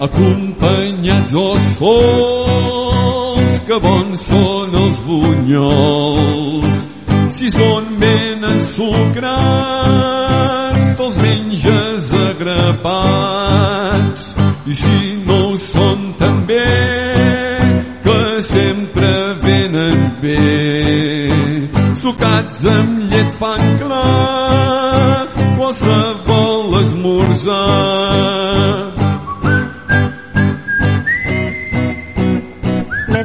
acompanyats dos sols, que bons són els bunyols. Si són ben ensucrats, te'ls menges agrapats. I si no ho són també, que sempre venen bé. Sucats amb llet fan clar,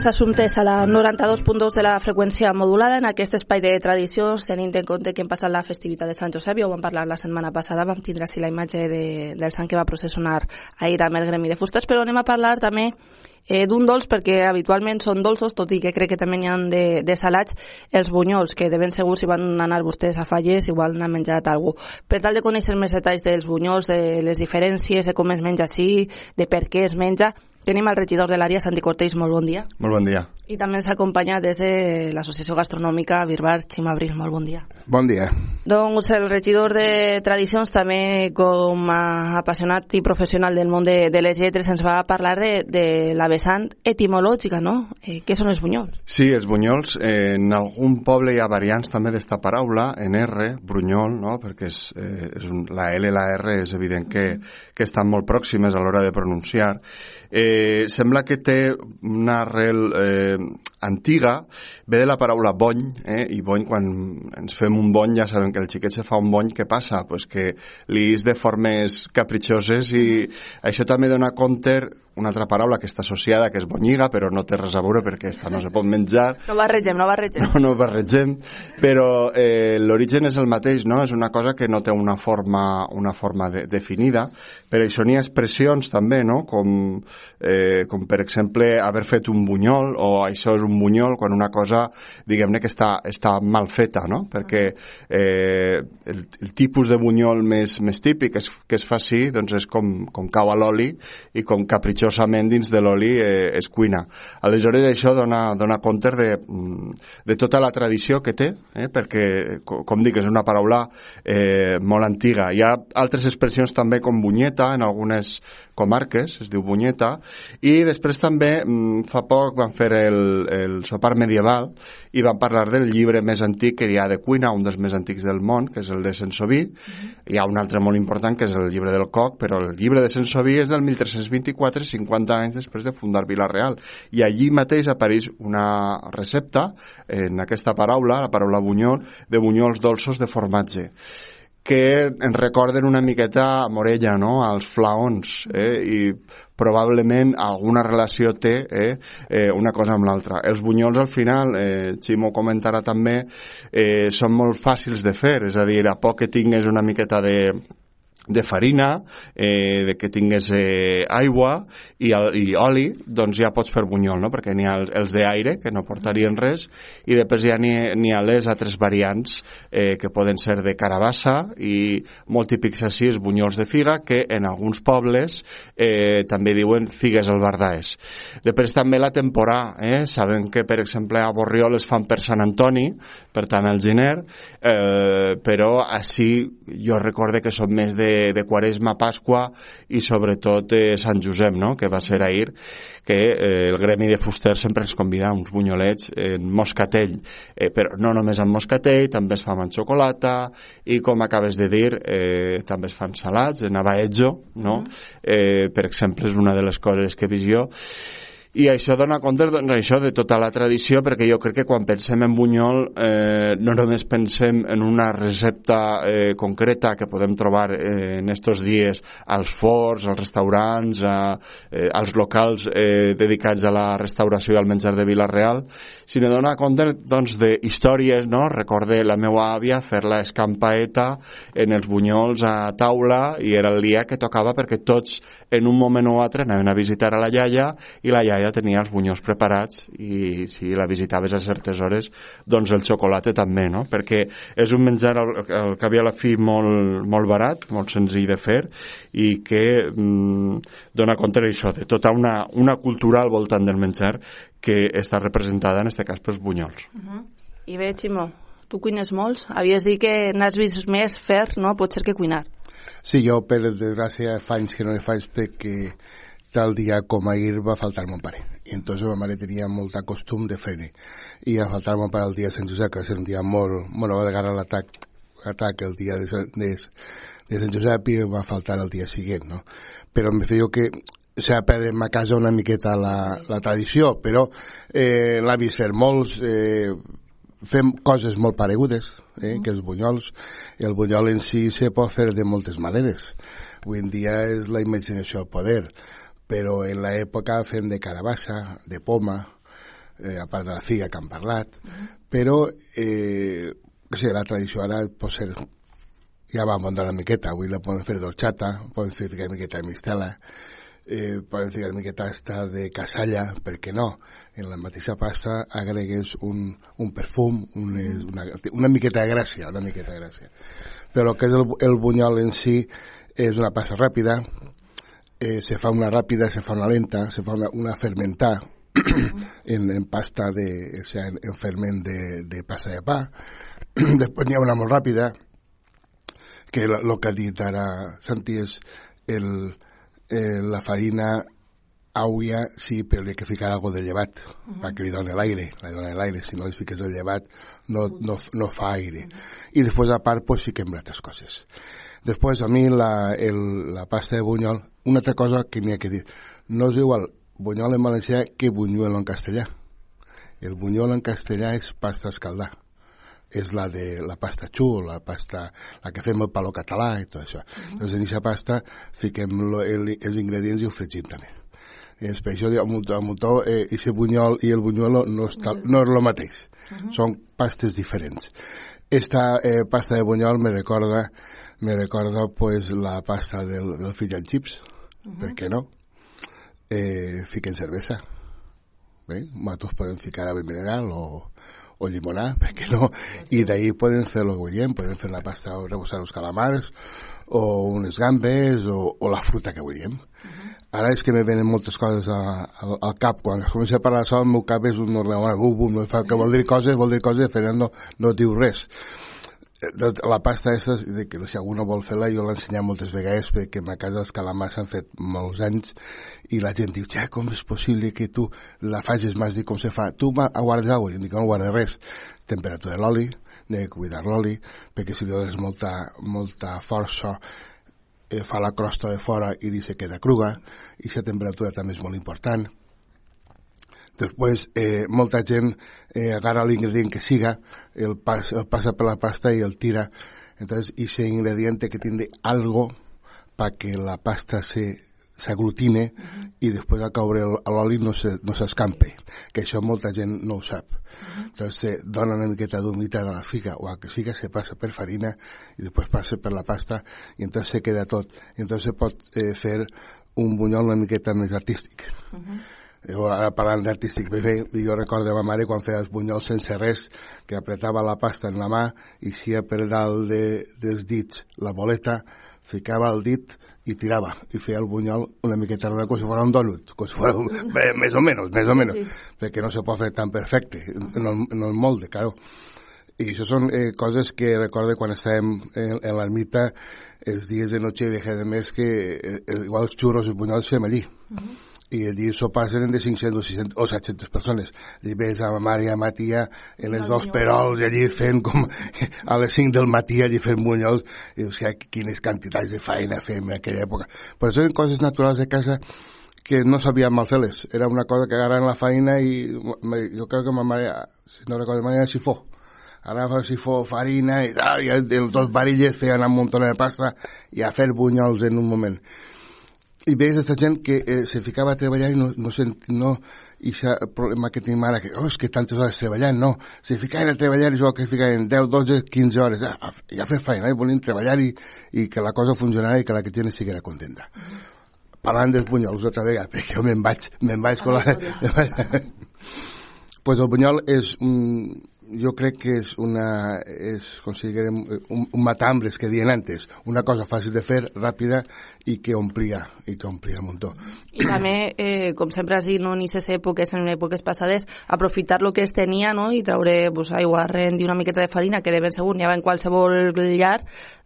Més assumptes a la 92.2 de la freqüència modulada en aquest espai de tradicions, tenint en compte que hem passat la festivitat de Sant Josep, ja ho vam parlar la setmana passada, vam tindre així la imatge de, del sant que va processionar ahir amb el gremi de fusters, però anem a parlar també eh, d'un dolç perquè habitualment són dolços, tot i que crec que també n'hi ha de, de salats, els bunyols, que de ben segur si van anar vostès a falles igual n'han menjat algú. Per tal de conèixer més detalls dels bunyols, de les diferències, de com es menja així, de per què es menja, tenim el regidor de l'àrea, Santi Cortés, molt bon dia. Molt bon dia. I també ens acompanya des de l'Associació Gastronòmica Birbar, Xim Abril, molt bon dia. Bon dia. Doncs el regidor de Tradicions també com a apassionat i professional del món de, de les lletres ens va parlar de, de la vessant etimològica, no? Eh, què són els bunyols? Sí, els bunyols, eh, en algun poble hi ha variants també d'esta paraula, en R, brunyol, no? perquè és, eh, és un, la L i la R és evident que, que estan molt pròximes a l'hora de pronunciar. Eh, sembla que té una arrel eh, antiga, ve de la paraula bony, eh? i bony, quan ens fem un bony, ja sabem que el xiquet se fa un bony, què passa? Pues que li és de formes capritxoses i això també dona compte una altra paraula que està associada, que és bonyiga, però no té res a veure perquè esta no se pot menjar. No barregem, no barregem. No, no barregem, però eh, l'origen és el mateix, no? És una cosa que no té una forma, una forma de, definida, però això n'hi ha expressions també, no? Com, eh, com per exemple haver fet un bunyol o això és un bunyol quan una cosa, diguem-ne que està, està mal feta, no? Perquè eh, el, el tipus de bunyol més, més típic és, que es fa així, doncs és com, com cau a l'oli i com capritxosament dins de l'oli eh, es cuina. Aleshores això dona, dona compte de, de tota la tradició que té, eh? perquè, com dic, és una paraula eh, molt antiga. Hi ha altres expressions també com bunyeta en algunes comarques, es diu bunyeta, i després també mm, fa poc van fer el, el sopar medieval i van parlar del llibre més antic que hi ha de cuina, un dels més antics del món, que és el de Sensoví. Mm -hmm. Hi ha un altre molt important, que és el llibre del Coc, però el llibre de Sensoví és del 1324, 50 anys després de fundar Vila-real. I allí mateix apareix una recepta, en aquesta paraula, la paraula bunyol, de bunyols dolços de formatge que ens recorden una miqueta a Morella, no?, als flaons, eh? i probablement alguna relació té eh, eh, una cosa amb l'altra. Els bunyols al final, eh, Ximo comentarà també, eh, són molt fàcils de fer, és a dir, a poc que tingues una miqueta de, de farina, eh, de que tingués eh, aigua i, i oli, doncs ja pots fer bunyol, no? perquè n'hi ha els d'aire, que no portarien res, i després ja n'hi ha les altres variants eh, que poden ser de carabassa i molt típics així els bunyols de figa, que en alguns pobles eh, també diuen figues al bardaes. Després també la temporada, eh? sabem que per exemple a Borriol es fan per Sant Antoni, per tant al gener, eh, però així jo recorde que són més de de, Quaresma, Pasqua i sobretot eh, Sant Josep, no? que va ser ahir, que eh, el gremi de Fuster sempre ens convida uns bunyolets en moscatell, eh, però no només amb moscatell, també es fa amb xocolata i com acabes de dir, eh, també es fan salats, en abaetjo, no? eh, per exemple, és una de les coses que he vist jo, i això dona compte doncs, això de tota la tradició perquè jo crec que quan pensem en bunyol eh, no només pensem en una recepta eh, concreta que podem trobar eh, en estos dies als forts, als restaurants a, eh, als locals eh, dedicats a la restauració i al menjar de Vila-real sinó dona compte doncs, de històries no? recorde la meva àvia fer la escampaeta en els bunyols a taula i era el dia que tocava perquè tots en un moment o altre anaven a visitar a la iaia i la iaia tenia els bunyols preparats i si la visitaves a certes hores doncs el xocolata també, no? Perquè és un menjar al, al cap i a la fi molt, molt barat, molt senzill de fer i que mm, dona compte d'això, de tota una, una cultura al voltant del menjar que està representada en aquest cas pels bunyols. Uh -huh. I bé, Ximo, tu cuines molts. Havies dit que n'has vist més fer, no? Potser que cuinar. Sí, jo per desgràcia fa anys que no ne faig perquè tal dia com ahir va faltar mon pare. I entonces ma mare tenia molta costum de fer I va faltar mon pare el dia de Sant Josep, que va ser un dia molt... Bueno, va agarrar l'atac atac el dia de, de, de Sant Josep i va faltar el dia següent, no? Però em feia que s'ha de perdre a casa una miqueta la, la tradició, però eh, l'ha vist fer molts, eh, fem coses molt paregudes, eh, que els bunyols. I el bunyol en si se pot fer de moltes maneres. Avui en dia és la imaginació al poder, però en l'època fem de carabassa, de poma, eh, a part de la figa que han parlat, però eh, o sigui, la tradició ara pot ser ja va muntar una miqueta, avui la poden fer d'orxata, poden fer una miqueta de mistela, eh, poden ficar una miqueta esta de casalla, per què no? En la mateixa pasta agregues un, un perfum, un, una, una miqueta de gràcia, una miqueta de gràcia. Però el que és el, el bunyol en si és una pasta ràpida, eh, se fa una ràpida, se fa una lenta, se fa una, una fermentar en, en pasta de, o sea, en, en ferment de, de pasta de pa. Després n'hi ha una molt ràpida, que el que ha dit ara Santi és el, eh, la farina auia sí, però li ha que ficar algo de llevat uh -huh. perquè li doni l'aire, li doni l'aire si no li fiques el llevat no, no, no fa aire uh -huh. i després a part pues, fiquem altres coses després a mi la, el, la pasta de bunyol una altra cosa que n'hi ha que dir no és igual bunyol en valencià que bunyol en castellà el bunyol en castellà és pasta escaldar és la de la pasta xu, la pasta, la que fem el palo català i tot això. Uh -huh. Doncs en aquesta pasta fiquem lo, el, els ingredients i ho fregim també. I és per això, amb, amb to, eh, ese bunyol i el bunyuelo no, està, no és el mateix. Uh -huh. Són pastes diferents. Esta eh, pasta de bunyol me recorda, me recorda pues, la pasta del, del fill and chips, uh -huh. per què no? Eh, fiquen cervesa. Bé, nosaltres podem ficar ave mineral o, o limonar, per què no? I d'ahir poden fer el que poden fer la pasta o rebossar els calamars, o unes gambes, o, o la fruta que vulguem. Uh -huh. Ara és que me venen moltes coses a, a, al cap. Quan es comença a parlar això, el meu cap és un normal, bum, bum, fa, que vol dir coses, vol dir coses, però no, no diu res la pasta aquesta, que si algú no vol fer-la, jo l'he ensenyat moltes vegades perquè a casa els calamars s'han fet molts anys i la gent diu, ja, com és possible que tu la facis? M'has dit com se fa. Tu guardes alguna cosa? I dic, no guardes res. Temperatura de l'oli, de cuidar l'oli, perquè si li dones molta, molta força eh, fa la crosta de fora i se queda cruga, i la temperatura també és molt important Després, eh, molta gent eh, agarra l'ingredient que siga, el, pas, el passa per la pasta i el tira. Entonces, ese ingrediente que tiene algo para que la pasta se s'aglutine uh -huh. i després a caure l'oli no s'escampe, no que això molta gent no ho sap. Uh -huh. Se dona una miqueta d'humitat a la figa o a que figa se passa per farina i després passa per la pasta i entonces se queda tot. I entonces se pot eh, fer un bunyol una miqueta més artístic. Uh -huh jo ara parlant d'artístic bé, jo recordo ma mare quan feia els bunyols sense res, que apretava la pasta en la mà i si per dalt de, dels dits la boleta, ficava el dit i tirava, i feia el bunyol una miqueta com si fos un donut, com si fos un, bé, més o menys, més o menys, sí. perquè no se pot fer tan perfecte en el, en el molde, claro. I això són eh, coses que recorde quan estàvem en, en l'ermita els dies de noche vieja de mes que eh, igual els xurros i bunyols fem allí. Uh -huh i allí eren de 500 o, 600, o 700 persones. I ves a ma mare i a ma tia en els dos perols allí fent com a les 5 del matí allí fent bunyols i dius que quines quantitats de feina fem en aquella època. Però són coses naturals de casa que no sabíem mal fer-les. Era una cosa que agarraven la feina i jo crec que ma mare, si no recordo mal, era sifó. Ara fa sifó, farina i tal, i els dos varilles feien un munt de pasta i a fer bunyols en un moment i veus aquesta gent que eh, se ficava a treballar i no, no, sent, no i el problema que tenim ara, que, oh, és que tantes hores treballant, no, se ficaven a treballar i jo que ficaven 10, 12, 15 hores, ah, a, a fer feina, eh, volien treballar i, i que la cosa funcionara i que la que tiene siguera contenta. Parlant dels bunyols altra vegada, perquè jo me'n vaig, me'n vaig con la... pues el bunyol és un, jo crec que és una, és, considerem, un, un matambres que diuen antes, una cosa fàcil de fer, ràpida i que omplia, i que omplia un muntó. I també, eh, com sempre has dit, no, en aquestes èpoques, en èpoques passades, aprofitar el que es tenia no? i traure pues, aigua rent i una miqueta de farina, que de ben segur n'hi ha en qualsevol llar,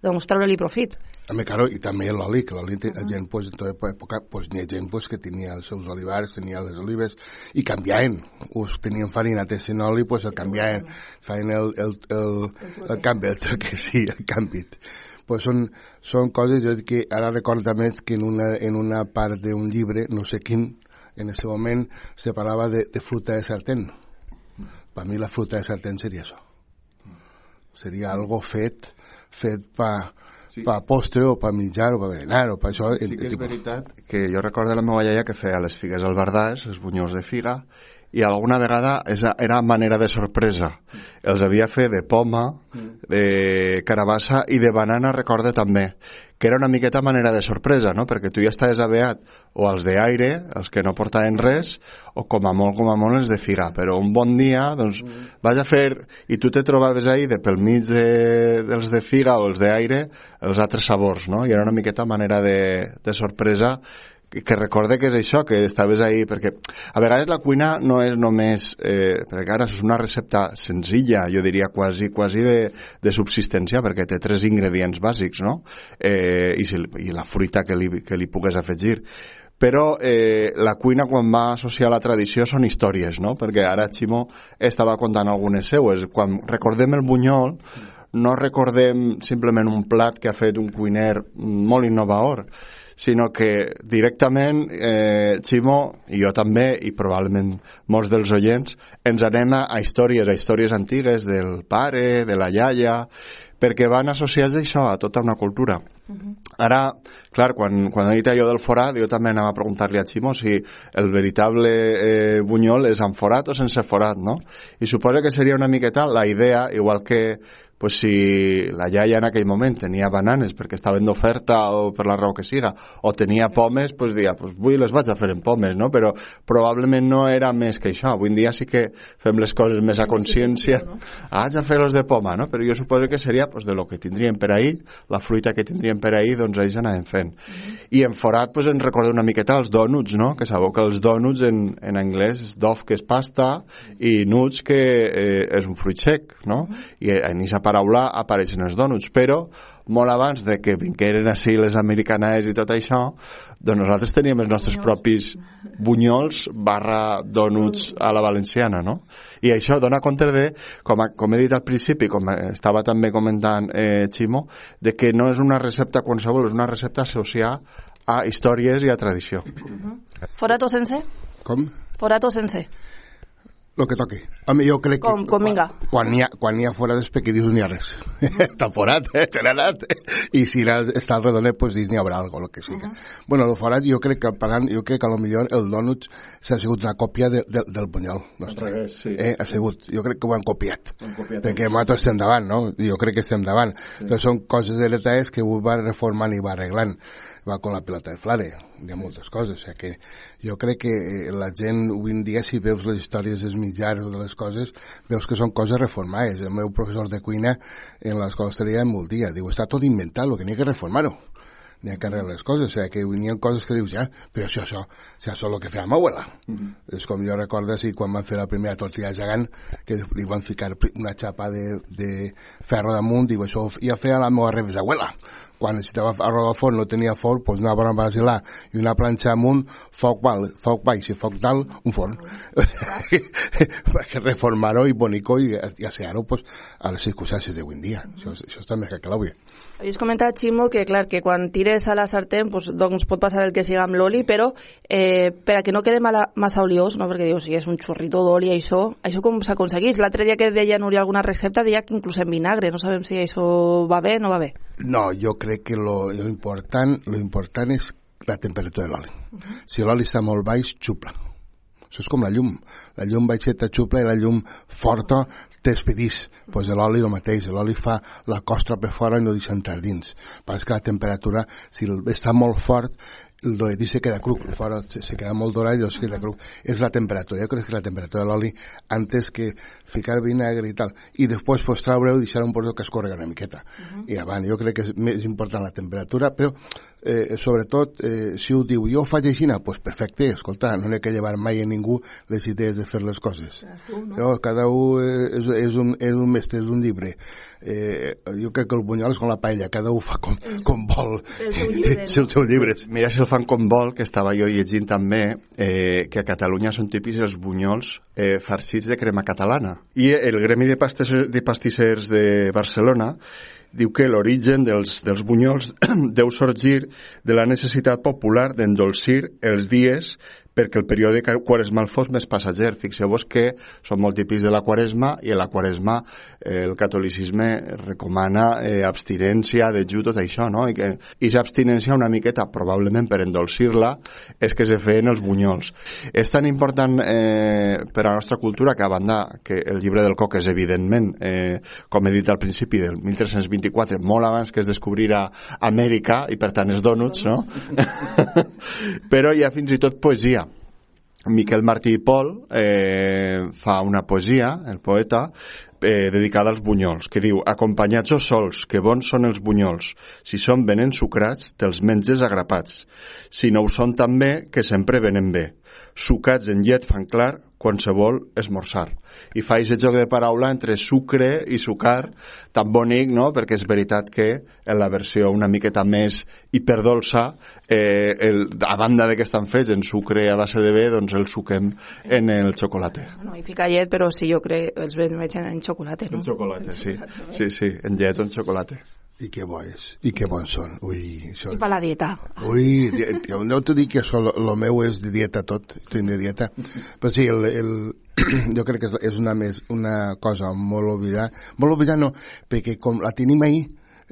doncs treure-li profit. També, claro, i també l'oli, que l'oli, uh -huh. gent, pues, en tota època, pues, n'hi ha gent pues, que tenia els seus olivars, tenia les olives, i canviaven. Us tenien farina, tessin oli, pues el canviaven. Feien el, el, el, el, el canvi, el que sí, el canvi. Pues són, són coses, jo que ara recordo més que en una, en una part d'un llibre, no sé quin, en ese moment se parlava de, de fruta de sartén. Per mi la fruta de sartén seria això. Seria algo fet, fet pa, sí. pa postre o pa menjar o pa berenar o pa això. Sí que és tipus. veritat que jo recordo la meva iaia que feia les figues al bardàs, els bunyols de figa, i alguna vegada era manera de sorpresa. Els havia fet de poma, de carabassa i de banana, recorda també, que era una miqueta manera de sorpresa, no? perquè tu ja estaves aviat o els d'aire, els que no portaven res, o com a molt, com a molt els de figa. Però un bon dia, doncs, vas a fer, i tu te trobaves ahí de pel mig de, dels de figa o els d'aire, els altres sabors, no? I era una miqueta manera de, de sorpresa que recorde que és això, que estaves ahí, perquè a vegades la cuina no és només, eh, perquè ara és una recepta senzilla, jo diria quasi, quasi de, de subsistència, perquè té tres ingredients bàsics, no? Eh, i, si, I la fruita que li, que li pugues afegir però eh, la cuina quan va associar la tradició són històries, no? Perquè ara Ximo estava contant algunes seues. Quan recordem el bunyol, no recordem simplement un plat que ha fet un cuiner molt innovador, sinó que directament eh, Ximo, i jo també, i probablement molts dels oients, ens anem a, a històries, a històries antigues del pare, de la iaia, perquè van associats a això, a tota una cultura. Uh -huh. Ara, clar, quan, quan he dit allò del forat, jo també anava a preguntar-li a Ximo si el veritable eh, bunyol és amb forat o sense forat, no? I suposo que seria una miqueta la idea, igual que pues si la iaia en aquell moment tenia bananes perquè estaven d'oferta o per la raó que siga, o tenia pomes, pues dia, pues avui les vaig a fer en pomes, no? Però probablement no era més que això. Avui en dia sí que fem les coses més a consciència. Ah, haig de fer les de poma, no? Però jo suposo que seria pues, de lo que tindríem per ahir, la fruita que tindríem per ahir, doncs ells anaven fent. Mm -hmm. I en forat pues, ens recorda una miqueta els donuts, no? Que sabeu que els donuts en, en anglès és dof, que és pasta, i nuts, que eh, és un fruit sec, no? Mm -hmm. I en aquesta paraula apareixen els donuts, però molt abans de que vingueren així les americanes i tot això, doncs nosaltres teníem els nostres propis bunyols barra donuts a la valenciana, no? I això dona compte de, com, a, com he dit al principi, com estava també comentant eh, Ximo, de que no és una recepta qualsevol, és una recepta associada a històries i a tradició. Uh -huh. Forato sense? Com? Forato sense. Lo que toqui. Home, jo crec com, que... Com vinga. Quan n'hi ha, quan hi ha perquè dius n'hi ha res. està forat, eh? Anat. I si està al redonet, pues dius n'hi haurà algo, lo que sigui. Uh -huh. Bueno, el forat jo crec que parant, jo crec que a lo millor el donut s'ha sigut una còpia de, de, del punyol. Nostre. Al revés, sí. Eh, ha sigut, jo crec que ho han copiat. Han copiat perquè nosaltres estem davant, no? Jo crec que estem davant. Sí. Entonces són coses hereditàries que ho va reformant i va arreglant va con la pelota de flare, hi ha moltes coses, o sigui que jo crec que eh, la gent avui en dia si veus les històries dels mitjans o de les coses, veus que són coses reformades. El meu professor de cuina en l'escola estaria molt dia, diu, està tot inventat, el que n'hi ha que reformar-ho n'hi ha que arreglar les coses, o sigui, que hi ha coses que dius, ja, però això, això, això és el que feia ma abuela. Mm -hmm. És com jo recordo si quan van fer la primera tortilla gegant, que li van ficar una xapa de, de ferro damunt, diu, això ja feia la meva rebisabuela quan necessitava arròs al forn no tenia forn, doncs anava a basilar i una planxa amunt, foc, val, foc baix i foc dalt, un forn. Perquè reformar-ho i bonico i, i assear-ho pues, a les circumstàncies d'avui dia. Això, això està més que clar avui. Havies comentat, Ximo, que clar, que quan tires a la sartén pues, doncs pot passar el que siga amb l'oli, però eh, per a que no quede mala, massa oliós, no? perquè dius, si és un xorrito d'oli, això, això com s'aconseguís? L'altre dia que deia Núria alguna recepta, deia que inclús en vinagre, no sabem si això va bé o no va bé. No, jo crec que lo, lo, important, lo important és la temperatura de l'oli. Si l'oli està molt baix, xupla. Això és com la llum. La llum baixeta xupla i la llum forta t'expedís. Doncs pues l'oli el mateix. L'oli fa la costra per fora i no deixa entrar dins. Però que la temperatura, si està molt fort, el doretí se queda cru, fora se, se queda molt dorat i es queda cru. És la temperatura, jo crec que la temperatura de l'oli antes que ficar vinagre i tal, i després pues, traure-ho i deixar un porto que escorrega una miqueta. Uh -huh. I avant, jo crec que és més important la temperatura, però eh, sobretot, eh, si ho diu, jo ho faig així, doncs pues perfecte, escolta, no n'he que llevar mai a ningú les idees de fer les coses. No? Cada un és, és, un, és un mestre, és un llibre. Eh, jo crec que el bunyol és com la paella, cada un fa com, com vol els seus llibres. Mira si el fan com vol, que estava jo llegint també, eh, que a Catalunya són típics els bunyols eh, farcits de crema catalana. I el Gremi de, Pastissers, de Pastissers de Barcelona diu que l'origen dels, dels bunyols deu sorgir de la necessitat popular d'endolcir els dies perquè el període quaresmal fos més passager. Fixeu-vos que són molt típics de la quaresma i a la quaresma eh, el catolicisme recomana eh, abstinència, dejú, tot això, no? I que i abstinència una miqueta, probablement per endolcir-la, és que se feien els bunyols. És tan important eh, per a la nostra cultura que a banda que el llibre del coc és evidentment, eh, com he dit al principi, del 1324, molt abans que es descobrirà Amèrica i per tant els donuts, no? Però hi ha fins i tot poesia Miquel Martí i Pol eh, fa una poesia, el poeta, eh, dedicada als bunyols, que diu Acompanyats o sols, que bons són els bunyols. Si són ben ensucrats, te'ls menges agrapats. Si no ho són també, que sempre venen bé. Sucats en llet fan clar qualsevol esmorzar. I fa aquest joc de paraula entre sucre i sucar, tan bonic, no?, perquè és veritat que en la versió una miqueta més hiperdolça, eh, el, a banda de que estan fets en sucre a base de bé, doncs el suquem en el xocolate. No, i fica llet, però sí, jo crec els veig en xocolate, no? En xocolate, sí. Sí, sí, en llet o en xocolate. I que bo és, i que bons són. Ui, això... I per la dieta. Ui, no t'ho dic que això, lo meu és de dieta tot, de dieta. Però sí, el, el, jo crec que és una, més, una cosa molt oblidada. Molt oblidada no, perquè com la tenim ahir,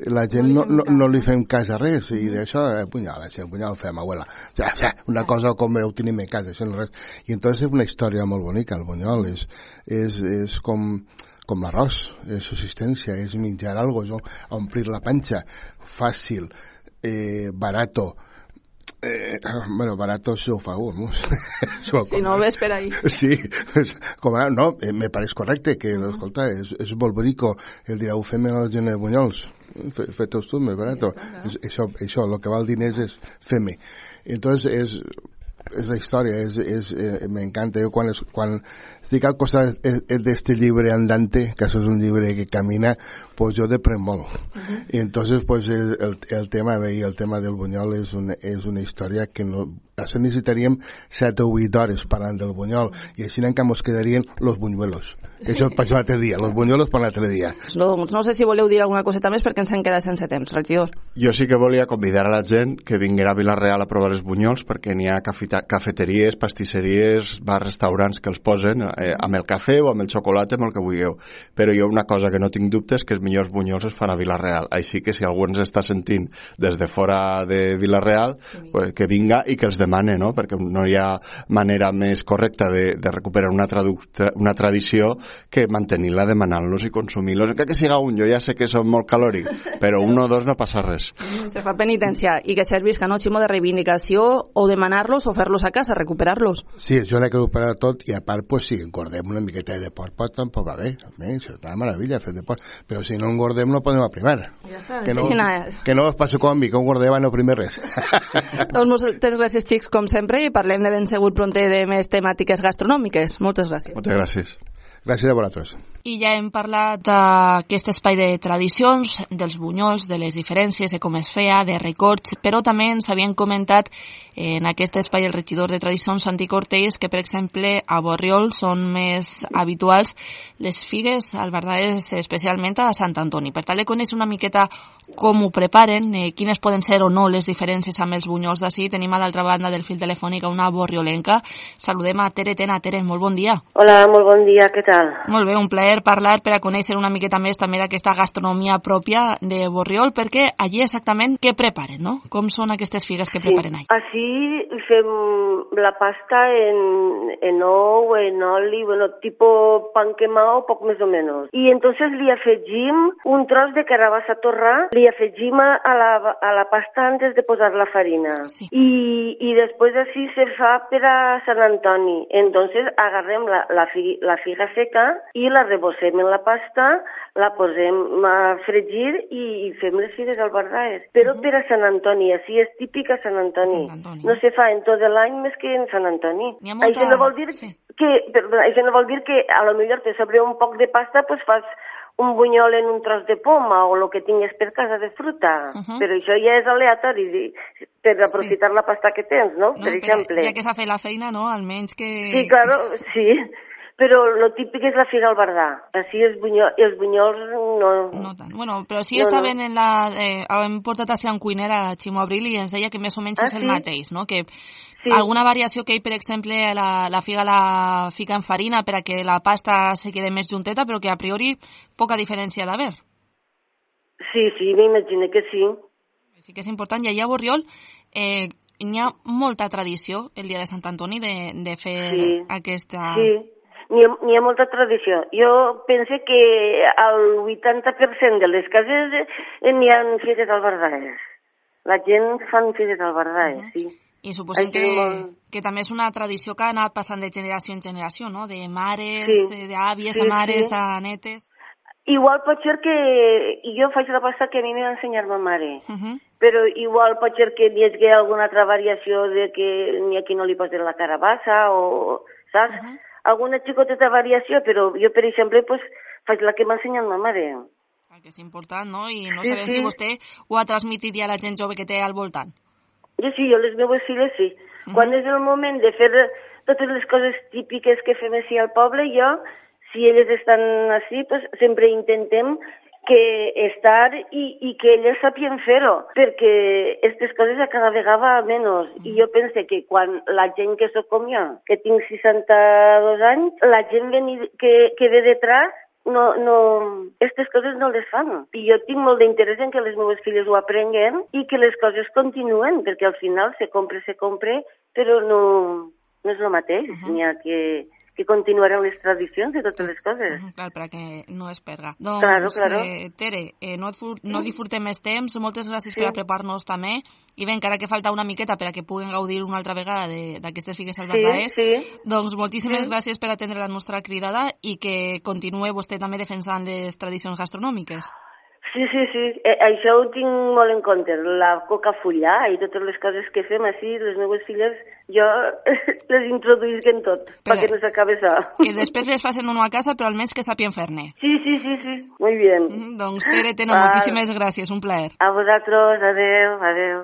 la gent no, no, no li fem cas a res i d'això, eh, punyal, això, punyal fem, abuela. O sea, una cosa com ho tenim a casa, això no res. I entonces és una història molt bonica, el bunyol. És, és, és com com l'arròs, és subsistència, és menjar algo, és omplir la panxa, fàcil, eh, barato, Eh, bueno, barato si ho fa un, ¿no? si no ves per ahí. Sí, és, com ara, no, eh, me pareix correcte que, uh -huh. escolta, és, és molt bonico, el dirà, ho fem a la gent de Bunyols, fet-ho tu, més barato. És, això, això, el que val diners és fem-me. Entonces, és, és la història, és, és, eh, m'encanta. Jo quan, es, quan estic al costat d'este llibre andante, que això és un llibre que camina, pues yo depren molt. Uh -huh. Y entonces, pues el, el, tema, veia, el tema del Bunyol és una, és una història que no, això necessitaríem 7 o 8 hores parlant del Bunyol, i així en ens quedarien los buñuelos. Sí. Això per l'altre dia, los buñuelos per l'altre dia. No, doncs no sé si voleu dir alguna coseta més perquè ens en queda sense temps, regidor. Jo sí que volia convidar a la gent que vinguera a Vilareal a provar els bunyols perquè n'hi ha cafeteries, pastisseries, bars, restaurants que els posen eh, amb el cafè o amb el xocolata, amb el que vulgueu. Però jo una cosa que no tinc dubtes que els millors bunyols es fan a Vilareal. Així que si algú ens està sentint des de fora de Vilareal, pues, que vinga i que els demane, no? perquè no hi ha manera més correcta de, de recuperar una, una tradició que mantenir-la demanant-los i consumir-los. Que, que siga un, jo ja sé que són molt calòrics, però un o dos no passa res. Se fa penitència i que servisca no ximo de reivindicació o demanar-los o fer-los a casa, recuperar-los. Sí, això n'he que recuperar tot i a part, pues, si engordem una miqueta de porc, pues, tampoc va bé. Bé, això està de meravella fer de porc, però si no engordem no podem aprimar. Ja està. Que no, que no us passi com a mi, que engordem no primer res. doncs moltes gràcies, xics, com sempre, i parlem de ben segur pronter de més temàtiques gastronòmiques. Moltes gràcies. Moltes gràcies. Gràcies a vosaltres. I ja hem parlat d'aquest espai de tradicions, dels bunyols, de les diferències, de com es feia, de records, però també ens havien comentat en aquest espai el regidor de tradicions Santi Cortés que, per exemple, a Borriol són més habituals les figues albardades especialment a Sant Antoni. Per tal de conèixer una miqueta com ho preparen, eh, quines poden ser o no les diferències amb els bunyols d'ací, tenim a l'altra banda del fil telefònic una borriolenca. Saludem a Tere Tena. Tere, molt bon dia. Hola, molt bon dia, què tal? Molt bé, un plaer parlar per a conèixer una miqueta més també d'aquesta gastronomia pròpia de Borriol, perquè allí exactament què preparen, no? Com són aquestes figues que preparen allà? Així aquí fem la pasta en, en ou, en oli, bueno, tipo pan quemado, poc més o menys. I entonces li afegim un tros de carabassa torrà, li afegim a la, a la pasta antes de posar la farina. Sí. I, i després així se fa per a Sant Antoni. Entonces agarrem la, la, fi, la figa seca i la rebossem en la pasta, la posem a fregir i, i fem les figues albardaes. Però per a Sant Antoni, així és típic a Sant Antoni. Sant Antoni. No se fa en tot l'any més que en Sant Antoni. Molta- Això no vol dir sí. que, perdona, això no vol dir que a lo millor te sobre un poc de pasta pues fas un bunyol en un tros de poma o el que tingues per casa de fruta. Mhm. Però això ja és aleatori per aprofitar la pasta que tens, no? No, per exemple. ja que s'ha fet la feina, no? Almenys que... Sí, claro, sí. Però lo típic és la figa al bardà. Així els, bunyol, els bunyols no... No tant. Bueno, però sí No, està no. ben en la... Eh, hem portat a ser un cuiner a Ximo Abril i ens deia que més o menys Ah, és el sí? mateix, no? Que Sí. alguna variació que ell, per exemple, la, la figa la fica en farina per a que la pasta se quede més junteta, però que a priori poca diferència ha d'haver. Sí, sí, m'imagino que sí. Sí que és important. I allà a Borriol eh, n'hi ha molta tradició el dia de Sant Antoni de, de fer Sí. aquesta... Sí, n'hi ha, ha molta tradició. Jo penso que el 80% de les cases eh, n'hi ha figues albardades. La gent fan figues albardades, sí. I suposem que, molt- que també és una tradició que ha anat passant de generació en generació, no? De mares, Sí. eh, d'àvies Sí, a mares, sí. a netes... Igual pot ser que jo faig la pasta que a mi m'ha ensenyat ma mare, Uh -huh. però igual pot ser que hi hagi alguna altra variació de que n'hi ha qui no li posen la carabassa o, saps? Uh -huh. Alguna xicoteta variació, però jo, per exemple, pues, faig la que m'ha ensenyat ma mare. El que és important, no? I no Sí, sabem sí. si vostè ho ha transmitit ja a la gent jove que té al voltant. Jo sí, jo les meves filles sí. Mhm. Quan és el moment de fer totes les coses típiques que fem així al poble, jo, si elles estan així, pues, sempre intentem que estar i, i que elles sapien fer-ho, perquè aquestes coses a cada vegada menys. I jo penso que quan la gent que sóc com jo, que tinc 62 anys, la gent veni, que, que ve detrás no, no, aquestes coses no les fan. I jo tinc molt d'interès en que les meves filles ho aprenguen i que les coses continuen, perquè al final se compra, se compra, però no, no és el mateix. Uh -huh. N'hi ha que, que continuaran les tradicions de totes les coses. -huh, clar, perquè no es perga. Doncs, Claro, claro. Eh, Tere, eh, no, et fur, no li furtem més temps, moltes gràcies Sí. per apropar-nos també, i bé, encara que falta una miqueta per a que puguen gaudir una altra vegada de- d'aquestes figues al Verdaès, sí. doncs moltíssimes Sí. gràcies per atendre la nostra cridada i que continue vostè també defensant les tradicions gastronòmiques. Sí, sí, sí. Eh, això ho tinc molt en compte. La coca fullà i totes les coses que fem així, les meves filles, jo les introduïsc en tot, Però- perquè no s'acabi això. Que després les facin uno a casa, però almenys que sàpien fer-ne. Sí, sí, sí, sí. Muy bien. Mm, Doncs Tere, Val. moltíssimes gràcies, un plaer. A vosaltres, adeu, adeu.